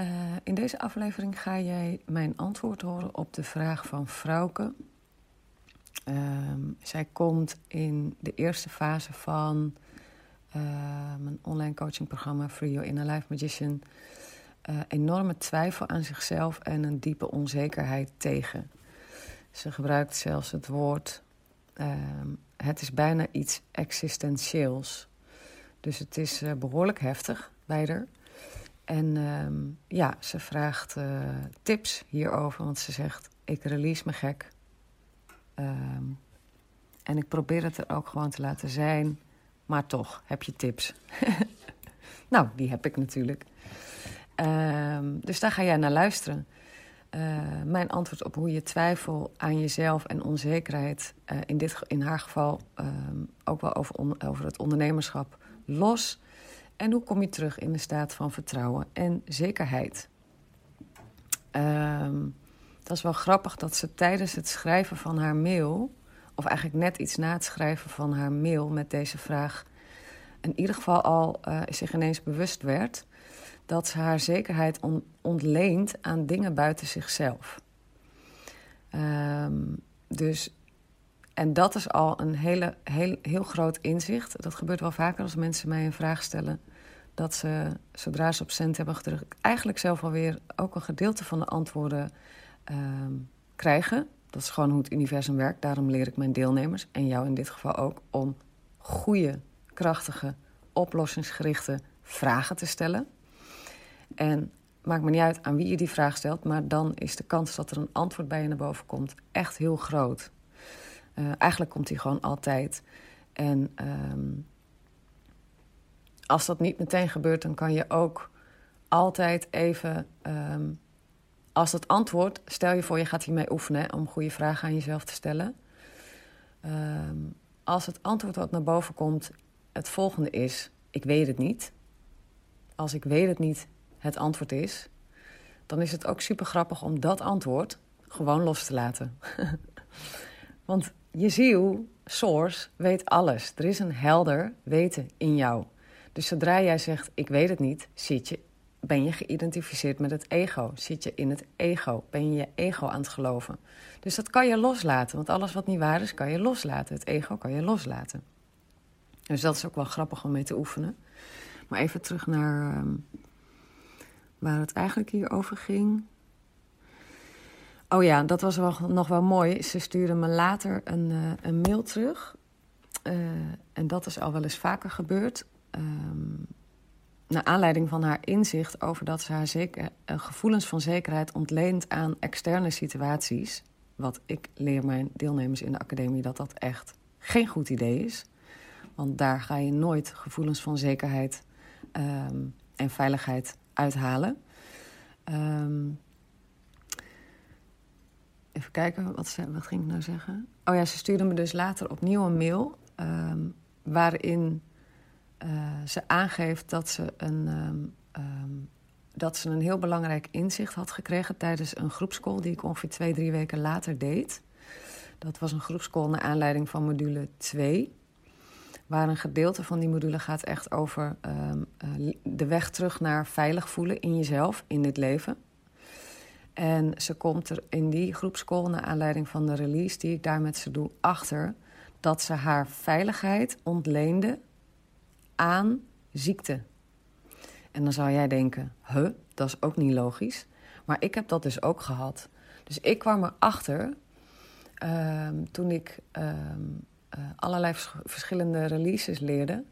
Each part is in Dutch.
Uh, in deze aflevering ga jij mijn antwoord horen op de vraag van Frauke. Uh, zij komt in de eerste fase van uh, mijn online coachingprogramma Free Your Inner Life Magician uh, enorme twijfel aan zichzelf en een diepe onzekerheid tegen. Ze gebruikt zelfs het woord: ehm, het is bijna iets existentieels. Dus het is behoorlijk heftig bij haar. En ehm, ja, ze vraagt uh, tips hierover, want ze zegt: Ik release me gek. Um, en ik probeer het er ook gewoon te laten zijn, maar toch heb je tips. nou, die heb ik natuurlijk. Um, dus daar ga jij naar luisteren. Uh, mijn antwoord op hoe je twijfel aan jezelf en onzekerheid, uh, in, dit, in haar geval ook wel over, over het ondernemerschap, los en hoe kom je terug in een staat van vertrouwen en zekerheid? Um, dat is wel grappig dat ze tijdens het schrijven van haar mail, of eigenlijk net iets na het schrijven van haar mail met deze vraag, in ieder geval al uh, zich ineens bewust werd dat ze haar zekerheid on ontleent aan dingen buiten zichzelf. Um, dus, en dat is al een hele, heel, heel groot inzicht. Dat gebeurt wel vaker als mensen mij een vraag stellen dat ze, zodra ze op cent hebben gedrukt, eigenlijk zelf alweer ook een gedeelte van de antwoorden uh, krijgen. Dat is gewoon hoe het universum werkt. Daarom leer ik mijn deelnemers, en jou in dit geval ook, om goede, krachtige, oplossingsgerichte vragen te stellen. En maakt me niet uit aan wie je die vraag stelt, maar dan is de kans dat er een antwoord bij je naar boven komt echt heel groot. Uh, eigenlijk komt die gewoon altijd. En um, als dat niet meteen gebeurt, dan kan je ook altijd even. Um, als dat antwoord, stel je voor je gaat hiermee oefenen om goede vragen aan jezelf te stellen. Um, als het antwoord wat naar boven komt het volgende is: ik weet het niet. Als ik weet het niet het antwoord is, dan is het ook super grappig om dat antwoord gewoon los te laten. Want je ziel, source, weet alles. Er is een helder weten in jou. Dus zodra jij zegt, ik weet het niet, zit je, ben je geïdentificeerd met het ego. Zit je in het ego, ben je je ego aan het geloven. Dus dat kan je loslaten, want alles wat niet waar is, kan je loslaten. Het ego kan je loslaten. Dus dat is ook wel grappig om mee te oefenen. Maar even terug naar um, waar het eigenlijk hier over ging. Oh ja, dat was wel, nog wel mooi. Ze stuurde me later een, uh, een mail terug. Uh, en dat is al wel eens vaker gebeurd um, naar aanleiding van haar inzicht over dat ze haar zeker, uh, gevoelens van zekerheid ontleent aan externe situaties. Wat ik leer mijn deelnemers in de academie dat dat echt geen goed idee is. Want daar ga je nooit gevoelens van zekerheid um, en veiligheid uithalen. Um, even kijken, wat, ze, wat ging ik nou zeggen? Oh ja, ze stuurde me dus later opnieuw een mail... Um, waarin uh, ze aangeeft dat ze, een, um, um, dat ze een heel belangrijk inzicht had gekregen tijdens een groepscall die ik ongeveer twee, drie weken later deed. Dat was een groepscall naar aanleiding van module 2. Waar een gedeelte van die module gaat echt over uh, de weg terug naar veilig voelen in jezelf, in dit leven. En ze komt er in die groepscall, naar aanleiding van de release die ik daar met ze doe, achter dat ze haar veiligheid ontleende aan ziekte. En dan zou jij denken, huh, dat is ook niet logisch. Maar ik heb dat dus ook gehad. Dus ik kwam erachter uh, toen ik uh, allerlei verschillende releases leerde.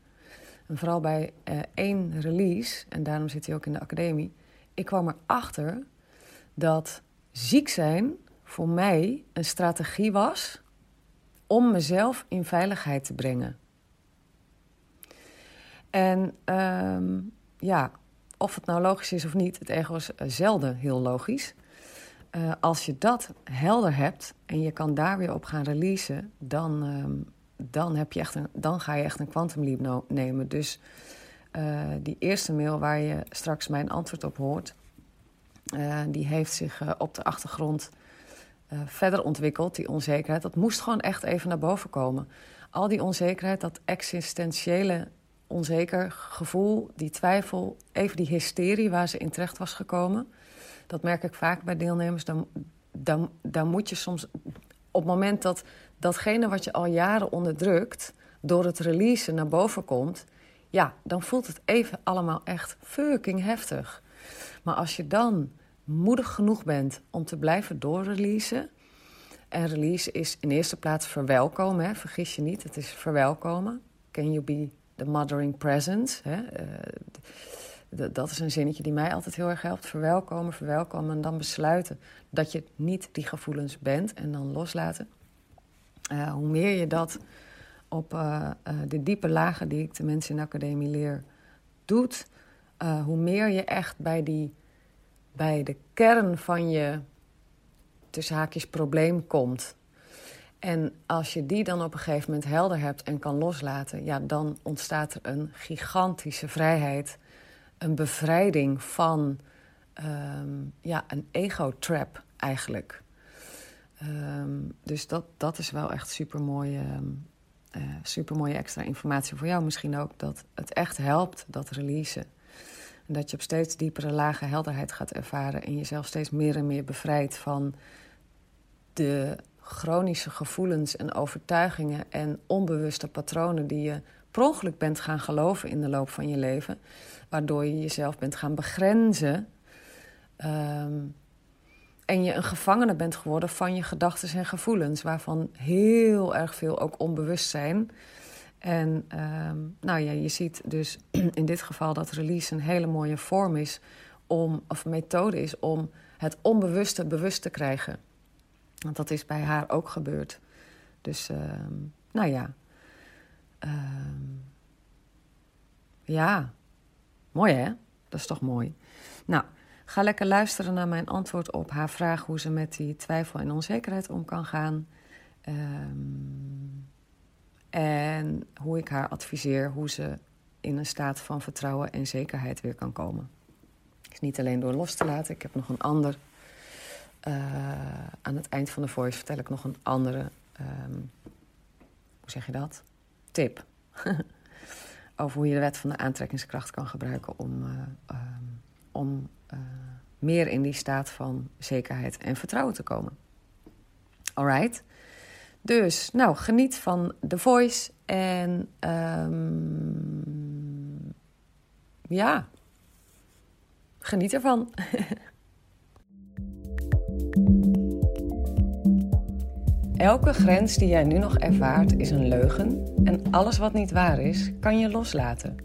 En vooral bij uh, één release, en daarom zit hij ook in de academie. Ik kwam erachter dat ziek zijn voor mij een strategie was om mezelf in veiligheid te brengen. En uh, ja, of het nou logisch is of niet, het ego is eh, zelden heel logisch. Uh, als je dat helder hebt en je kan daar weer op gaan releasen, dan, uh, dan, heb je echt een, dan ga je echt een quantum leap nemen. Dus uh, die eerste mail waar je straks mijn antwoord op hoort, die heeft zich op de achtergrond verder ontwikkeld, die onzekerheid. Dat moest gewoon echt even naar boven komen. Al die onzekerheid, dat existentiële onzeker gevoel, die twijfel, even die hysterie waar ze in terecht was gekomen. Dat merk ik vaak bij deelnemers. Dan, dan, dan moet je soms, op het moment dat datgene wat je al jaren onderdrukt, door het releasen naar boven komt, ja, dan voelt het even allemaal echt fucking heftig. Maar als je dan moedig genoeg bent om te blijven doorreleasen. En release is in eerste plaats verwelkomen, hè? vergis je niet, het is verwelkomen. Can you be the mothering presence? Hè? Uh, dat is een zinnetje die mij altijd heel erg helpt. Verwelkomen, verwelkomen en dan besluiten dat je niet die gevoelens bent en dan loslaten. Uh, hoe meer je dat op uh, de diepe lagen die ik de mensen in de academie leer doet, hoe meer je echt bij die bij de kern van je tussen haakjes probleem komt. En als je die dan op een gegeven moment helder hebt en kan loslaten, ja, dan ontstaat er een gigantische vrijheid. Een bevrijding van um, ja, een ego-trap eigenlijk. Um, dus dat, dat is wel echt super mooie, um, uh, super mooie extra informatie voor jou misschien ook. Dat het echt helpt, dat releasen. En dat je op steeds diepere lagen helderheid gaat ervaren en jezelf steeds meer en meer bevrijdt van de chronische gevoelens en overtuigingen en onbewuste patronen die je per ongeluk bent gaan geloven in de loop van je leven, waardoor je jezelf bent gaan begrenzen um, en je een gevangene bent geworden van je gedachten en gevoelens, waarvan heel erg veel ook onbewust zijn. En um, nou ja, je ziet dus in dit geval dat release een hele mooie vorm is om, of methode is om het onbewuste bewust te krijgen. Want dat is bij haar ook gebeurd. Dus, uh, nou ja. Uh, ja, mooi hè? Dat is toch mooi. Nou, ga lekker luisteren naar mijn antwoord op haar vraag hoe ze met die twijfel en onzekerheid om kan gaan. Um, en hoe ik haar adviseer hoe ze in een staat van vertrouwen en zekerheid weer kan komen. is niet alleen door los te laten. Ik heb nog een ander. Uh, aan het eind van de voice vertel ik nog een andere. Um, hoe zeg je dat? Tip. Over hoe je de wet van de aantrekkingskracht kan gebruiken om, uh, um, om uh, meer in die staat van zekerheid en vertrouwen te komen. Alright. Dus, nou, geniet van The Voice. En um, ja, geniet ervan. Elke grens die jij nu nog ervaart is een leugen en alles wat niet waar is, kan je loslaten.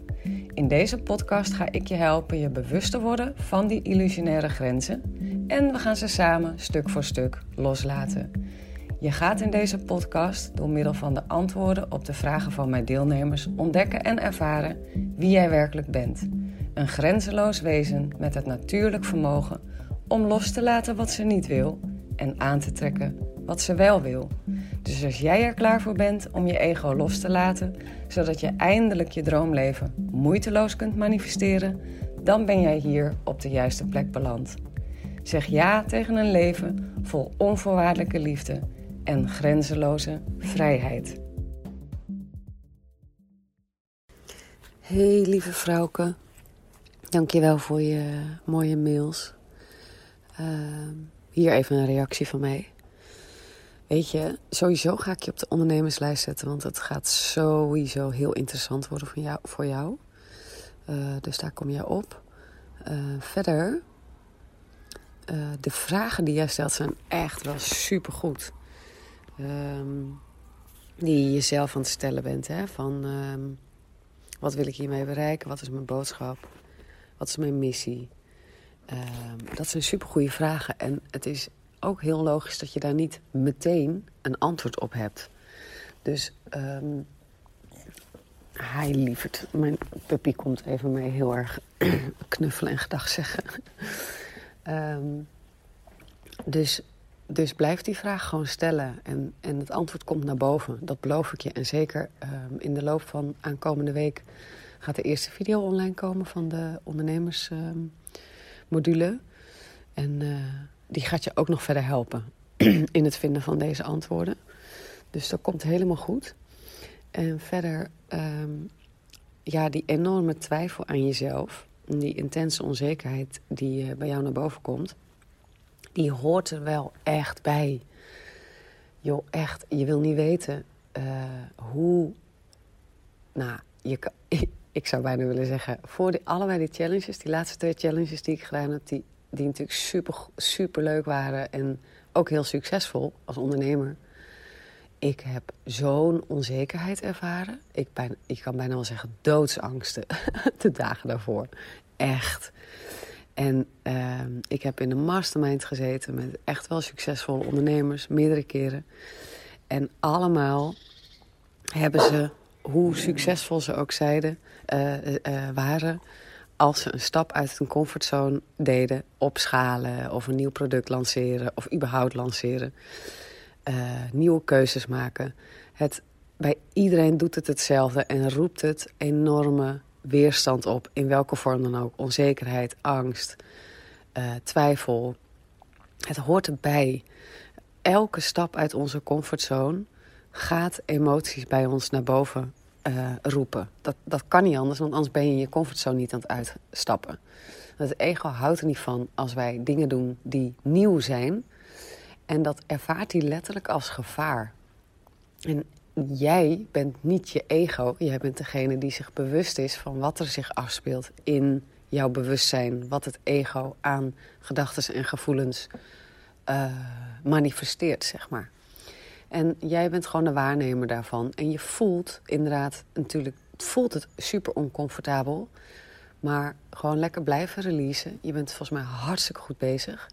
In deze podcast ga ik je helpen je bewust te worden van die illusionaire grenzen en we gaan ze samen stuk voor stuk loslaten. Je gaat in deze podcast door middel van de antwoorden op de vragen van mijn deelnemers ontdekken en ervaren wie jij werkelijk bent. Een grenzeloos wezen met het natuurlijk vermogen om los te laten wat ze niet wil en aan te trekken wat ze wel wil. Dus als jij er klaar voor bent om je ego los te laten, zodat je eindelijk je droomleven moeiteloos kunt manifesteren, dan ben jij hier op de juiste plek beland. Zeg ja tegen een leven vol onvoorwaardelijke liefde en grenzeloze vrijheid. Hey lieve vrouwke, dankjewel voor je mooie mails. Uh, hier even een reactie van mij. Weet je, sowieso ga ik je op de ondernemerslijst zetten, want het gaat sowieso heel interessant worden voor jou. Voor jou. Uh, dus daar kom je op. Uh, verder de vragen die jij stelt zijn echt wel supergoed. Um, die je jezelf aan het stellen bent. Hè? Van ehm, wat wil ik hiermee bereiken? Wat is mijn boodschap? Wat is mijn missie? Um, dat zijn supergoeie vragen. En het is ook heel logisch dat je daar niet meteen een antwoord op hebt. Dus hij lieverd. Mijn puppy komt even mee heel erg knuffelen en gedag zeggen. dus, dus blijf die vraag gewoon stellen. En, en het antwoord komt naar boven. Dat beloof ik je. En zeker um, in de loop van aankomende week gaat de eerste video online komen van de ondernemersmodule. en uh, die gaat je ook nog verder helpen in het vinden van deze antwoorden. Dus dat komt helemaal goed. En verder, um, ja, die enorme twijfel aan jezelf, die intense onzekerheid die uh, bij jou naar boven komt, die hoort er wel echt bij. Joh, echt, je wil niet weten uh, hoe. Nou, je ik zou bijna willen zeggen, voor allebei die challenges, die laatste twee challenges die ik gedaan heb, die, die natuurlijk super, super leuk waren en ook heel succesvol als ondernemer ik heb zo'n onzekerheid ervaren. Ik, ben, ik kan bijna wel zeggen doodsangsten de dagen daarvoor. Echt. En uh, ik heb in een mastermind gezeten met echt wel succesvolle ondernemers, meerdere keren. En allemaal hebben ze, hoe succesvol ze ook zeiden, uh, uh, waren, als ze een stap uit hun comfortzone deden, opschalen of een nieuw product lanceren of überhaupt lanceren nieuwe keuzes maken. Het, bij iedereen doet het hetzelfde en roept het enorme weerstand op. In welke vorm dan ook. Onzekerheid, angst, uh, twijfel. Het hoort erbij. Elke stap uit onze comfortzone gaat emoties bij ons naar boven uh, roepen. Dat, dat kan niet anders, want anders ben je in je comfortzone niet aan het uitstappen. Het ego houdt er niet van als wij dingen doen die nieuw zijn en dat ervaart hij letterlijk als gevaar. En jij bent niet je ego. Jij bent degene die zich bewust is van wat er zich afspeelt in jouw bewustzijn. Wat het ego aan gedachten en gevoelens uh, manifesteert, zeg maar. En jij bent gewoon de waarnemer daarvan. En je voelt inderdaad, natuurlijk, voelt het super oncomfortabel. Maar gewoon lekker blijven releasen. Je bent volgens mij hartstikke goed bezig.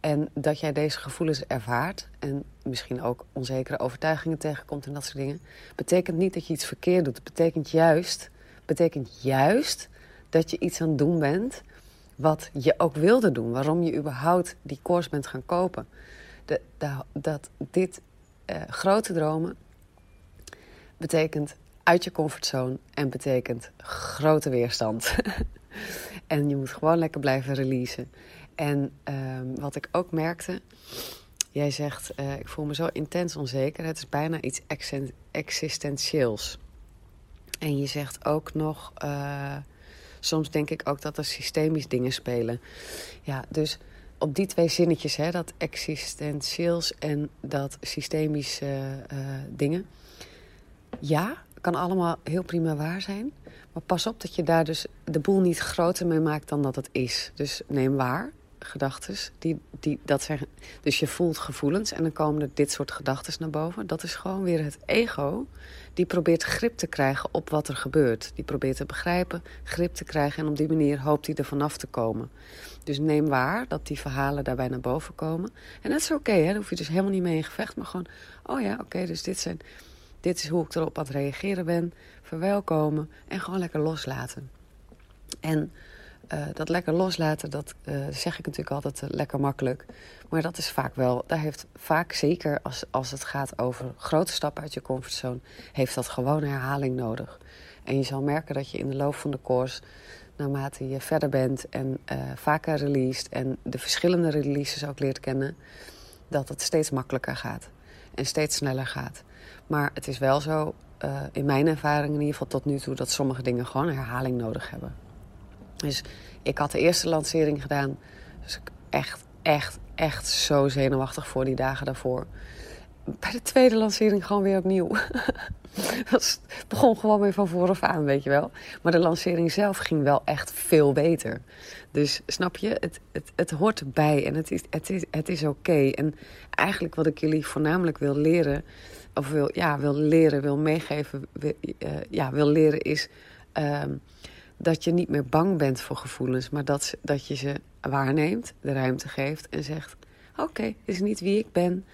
En dat jij deze gevoelens ervaart en misschien ook onzekere overtuigingen tegenkomt en dat soort dingen, betekent niet dat je iets verkeerd doet. Het betekent juist, betekent juist dat je iets aan het doen bent wat je ook wilde doen. Waarom je überhaupt die koers bent gaan kopen. De, dat dit uh, grote dromen betekent uit je comfortzone en betekent grote weerstand. en je moet gewoon lekker blijven releasen. En um, wat ik ook merkte, jij zegt, uh, ik voel me zo intens onzeker. Het is bijna iets existentieels. En je zegt ook nog, uh, soms denk ik ook dat er systemisch dingen spelen. Ja, dus op die twee zinnetjes, hè, dat existentieels en dat systemische uh, dingen. Ja, kan allemaal heel prima waar zijn. Maar pas op dat je daar dus de boel niet groter mee maakt dan dat het is. Dus neem waar gedachten. Die, die, dat zijn, dus je voelt gevoelens en dan komen er dit soort gedachten naar boven. Dat is gewoon weer het ego. Die probeert grip te krijgen op wat er gebeurt. Die probeert te begrijpen, grip te krijgen. En op die manier hoopt hij er vanaf te komen. Dus neem waar dat die verhalen daarbij naar boven komen. En dat is oké, okay, daar hoef je dus helemaal niet mee in gevecht. Maar gewoon, oh ja, oké, dus dit, zijn, dit is hoe ik erop aan het reageren ben. Verwelkomen en gewoon lekker loslaten. En uh, dat lekker loslaten, dat uh, zeg ik natuurlijk altijd uh, lekker makkelijk. Maar dat is vaak wel, daar heeft vaak zeker als, als het gaat over grote stappen uit je comfortzone, heeft dat gewoon herhaling nodig. En je zal merken dat je in de loop van de course, naarmate je verder bent en vaker released en de verschillende releases ook leert kennen, dat het steeds makkelijker gaat en steeds sneller gaat. Maar het is wel zo, in mijn ervaring in ieder geval tot nu toe, dat sommige dingen gewoon herhaling nodig hebben. Dus ik had de eerste lancering gedaan. Dus ik echt, echt, echt zo zenuwachtig voor die dagen daarvoor. bij de tweede lancering gewoon weer opnieuw. dat begon gewoon weer van vooraf aan, weet je wel. Maar de lancering zelf ging wel echt veel beter. Dus snap je, het, het, het hoort erbij en het is, het is, het is oké. En eigenlijk wat ik jullie voornamelijk wil leren, of wil, ja, wil leren, wil meegeven, wil, uh, ja, wil leren is uh, dat je niet meer bang bent voor gevoelens, maar dat, dat je ze waarneemt, de ruimte geeft en zegt: Oké, okay, is niet wie ik ben.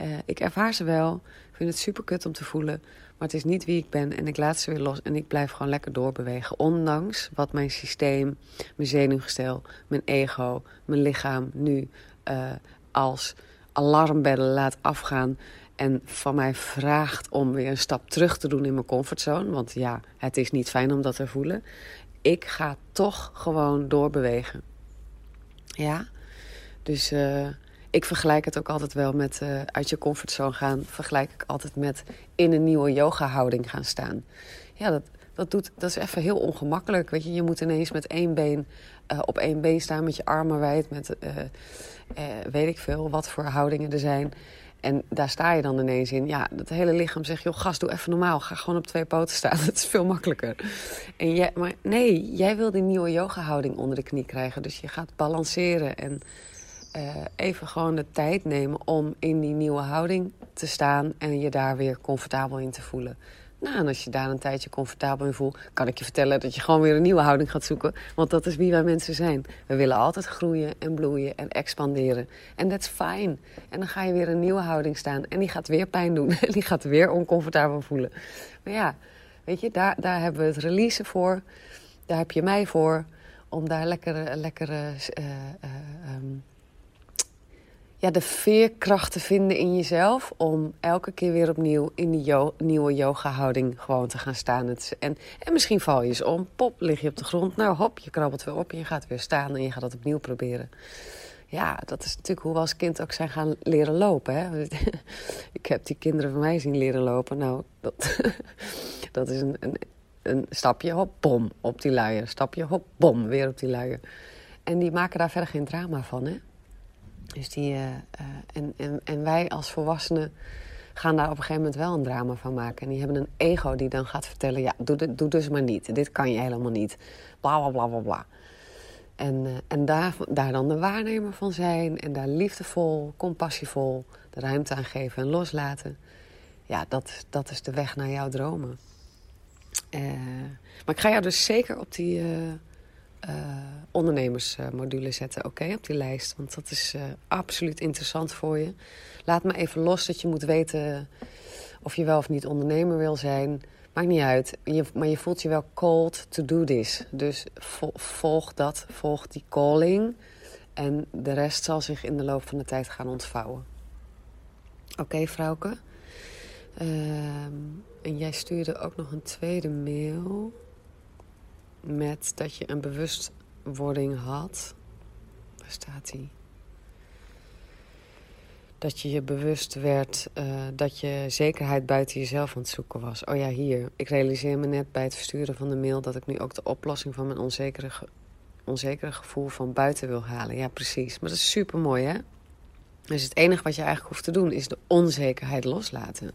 Uh, ik ervaar ze wel. Ik vind het super kut om te voelen. Maar het is niet wie ik ben. En ik laat ze weer los. En ik blijf gewoon lekker doorbewegen. Ondanks wat mijn systeem, mijn zenuwgestel, mijn ego, mijn lichaam nu uh, als alarmbellen laat afgaan. En van mij vraagt om weer een stap terug te doen in mijn comfortzone. Want ja, het is niet fijn om dat te voelen. Ik ga toch gewoon doorbewegen. Ja, dus uh, ik vergelijk het ook altijd wel met uh, uit je comfortzone gaan. Vergelijk ik altijd met in een nieuwe yoga-houding gaan staan. Ja, dat, dat, doet, dat is even heel ongemakkelijk. Weet je, je moet ineens met één been uh, op één been staan, met je armen wijd, met weet ik veel wat voor houdingen er zijn. En daar sta je dan ineens in. Ja, het hele lichaam zegt, joh, gast, doe even normaal. Ga gewoon op twee poten staan. Dat is veel makkelijker. En jij, maar nee, jij wil die nieuwe yoga-houding onder de knie krijgen. Dus je gaat balanceren en uh, even gewoon de tijd nemen om in die nieuwe houding te staan en je daar weer comfortabel in te voelen. Nou, en als je daar een tijdje comfortabel in voelt, kan ik je vertellen dat je gewoon weer een nieuwe houding gaat zoeken. Want dat is wie wij mensen zijn. We willen altijd groeien en bloeien en expanderen. En dat is fijn. En dan ga je weer een nieuwe houding staan en die gaat weer pijn doen. En die gaat weer oncomfortabel voelen. Maar ja, weet je, daar, daar hebben we het releasen voor. Daar heb je mij voor. Om daar lekker, lekker uh, uh, um, ja, de veerkracht te vinden in jezelf. Om elke keer weer opnieuw in die nieuwe yoga-houding gewoon te gaan staan. En, en misschien val je eens om. Pop, lig je op de grond. Nou, hop, je krabbelt weer op en je gaat weer staan en je gaat het opnieuw proberen. Ja, dat is natuurlijk hoe we als kind ook zijn gaan leren lopen. Hè? Ik heb die kinderen van mij zien leren lopen. Nou, dat, dat is een, een, een stapje, hop, bom, op die luier. Stapje, hop, bom, weer op die luier. En die maken daar verder geen drama van, hè? Dus die, uh, uh, en, en, en wij als volwassenen gaan daar op een gegeven moment wel een drama van maken. En die hebben een ego die dan gaat vertellen: ja, doe, doe dus maar niet. Dit kan je helemaal niet. Bla bla bla bla bla. En, uh, en daar, daar dan de waarnemer van zijn. En daar liefdevol, compassievol de ruimte aan geven en loslaten. Ja, dat, dat is de weg naar jouw dromen. maar ik ga jou dus zeker op die ondernemersmodule zetten, oké, op die lijst. Want dat is uh, absoluut interessant voor je. Laat me even los dat je moet weten of je wel of niet ondernemer wil zijn. Maakt niet uit, je, maar je voelt je wel called to do this. Dus volg dat, volg die calling. En de rest zal zich in de loop van de tijd gaan ontvouwen. Oké, okay, vrouwke. Uh, en jij stuurde ook nog een tweede mail met dat je een bewustwording had. Waar staat die? Dat je je bewust werd uh, dat je zekerheid buiten jezelf aan het zoeken was. Oh ja, hier. Ik realiseer me net bij het versturen van de mail dat ik nu ook de oplossing van mijn onzekere, onzekere gevoel van buiten wil halen. Ja, precies. Maar dat is super mooi, hè? Dus het enige wat je eigenlijk hoeft te doen is de onzekerheid loslaten.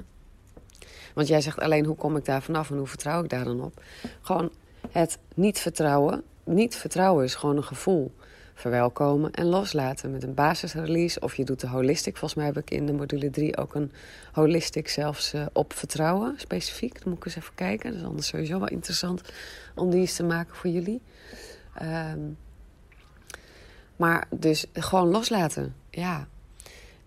Want jij zegt alleen hoe kom ik daar vanaf en hoe vertrouw ik daar dan op? Gewoon het niet vertrouwen. Niet vertrouwen is gewoon een gevoel. Verwelkomen en loslaten met een basisrelease. Of je doet de holistic. Volgens mij heb ik in de module 3 ook een holistic zelfs uh, op vertrouwen specifiek. Dan moet ik eens even kijken. Dat is anders sowieso wel interessant om die eens te maken voor jullie. Um, maar dus gewoon loslaten. Ja.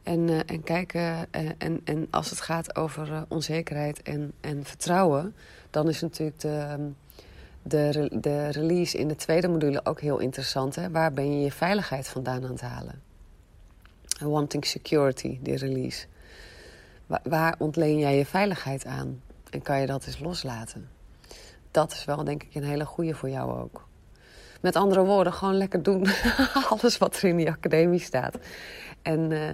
En, uh, en kijken. Uh, en, en als het gaat over onzekerheid en, en vertrouwen. Dan is natuurlijk de. Um, de, de release in de tweede module ook heel interessant. Hè? Waar ben je je veiligheid vandaan aan het halen? Wanting security, die release. Waar, ontleen jij je veiligheid aan? En kan je dat eens loslaten? Dat is wel, denk ik, een hele goede voor jou ook. Met andere woorden, gewoon lekker doen. Alles wat er in die academie staat. En, uh,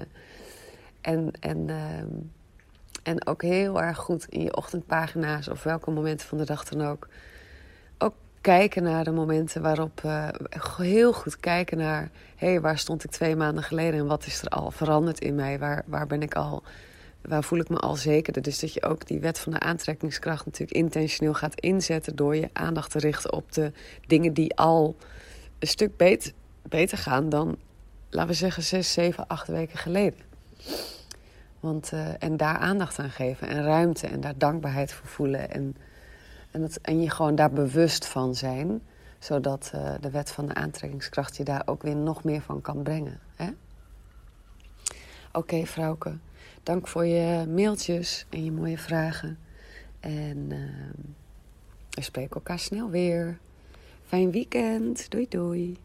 en, en, uh, en ook heel erg goed in je ochtendpagina's of welke momenten van de dag dan ook kijken naar de momenten waarop uh, heel goed kijken naar hé, hey, waar stond ik twee maanden geleden en wat is er al veranderd in mij? Waar, waar ben ik al waar voel ik me al zekerder? Dus dat je ook die wet van de aantrekkingskracht natuurlijk intentioneel gaat inzetten door je aandacht te richten op de dingen die al een stuk beter, beter gaan dan, laten we zeggen, zes, zeven, acht weken geleden. Want, uh, en daar aandacht aan geven en ruimte en daar dankbaarheid voor voelen. En, en, je gewoon daar bewust van zijn, zodat uh, de wet van de aantrekkingskracht je daar ook weer nog meer van kan brengen. Oké, okay, vrouwke. Dank voor je mailtjes en je mooie vragen. En uh, we spreken elkaar snel weer. Fijn weekend. Doei doei.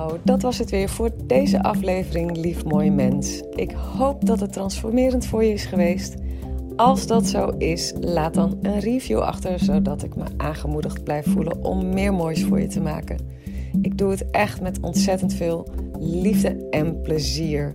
Nou, dat was het weer voor deze aflevering, lief mooi mens. Ik hoop dat het transformerend voor je is geweest. Als dat zo is, laat dan een review achter, zodat ik me aangemoedigd blijf voelen om meer moois voor je te maken. Ik doe het echt met ontzettend veel liefde en plezier.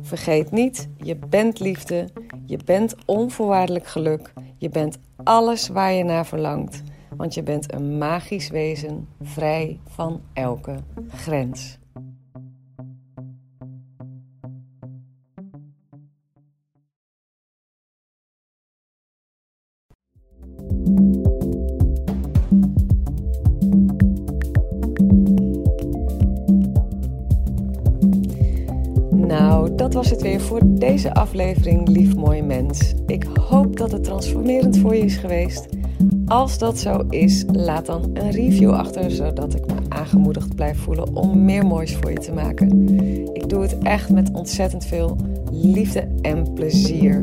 Vergeet niet, je bent liefde, je bent onvoorwaardelijk geluk, je bent alles waar je naar verlangt, want je bent een magisch wezen, vrij van elke grens. Dat was het weer voor deze aflevering, lief mooi mens. Ik hoop dat het transformerend voor je is geweest. Als dat zo is, laat dan een review achter, zodat ik me aangemoedigd blijf voelen om meer moois voor je te maken. Ik doe het echt met ontzettend veel liefde en plezier.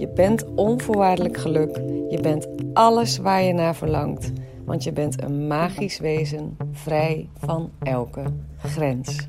je bent onvoorwaardelijk geluk, je bent alles waar je naar verlangt, want je bent een magisch wezen, vrij van elke grens.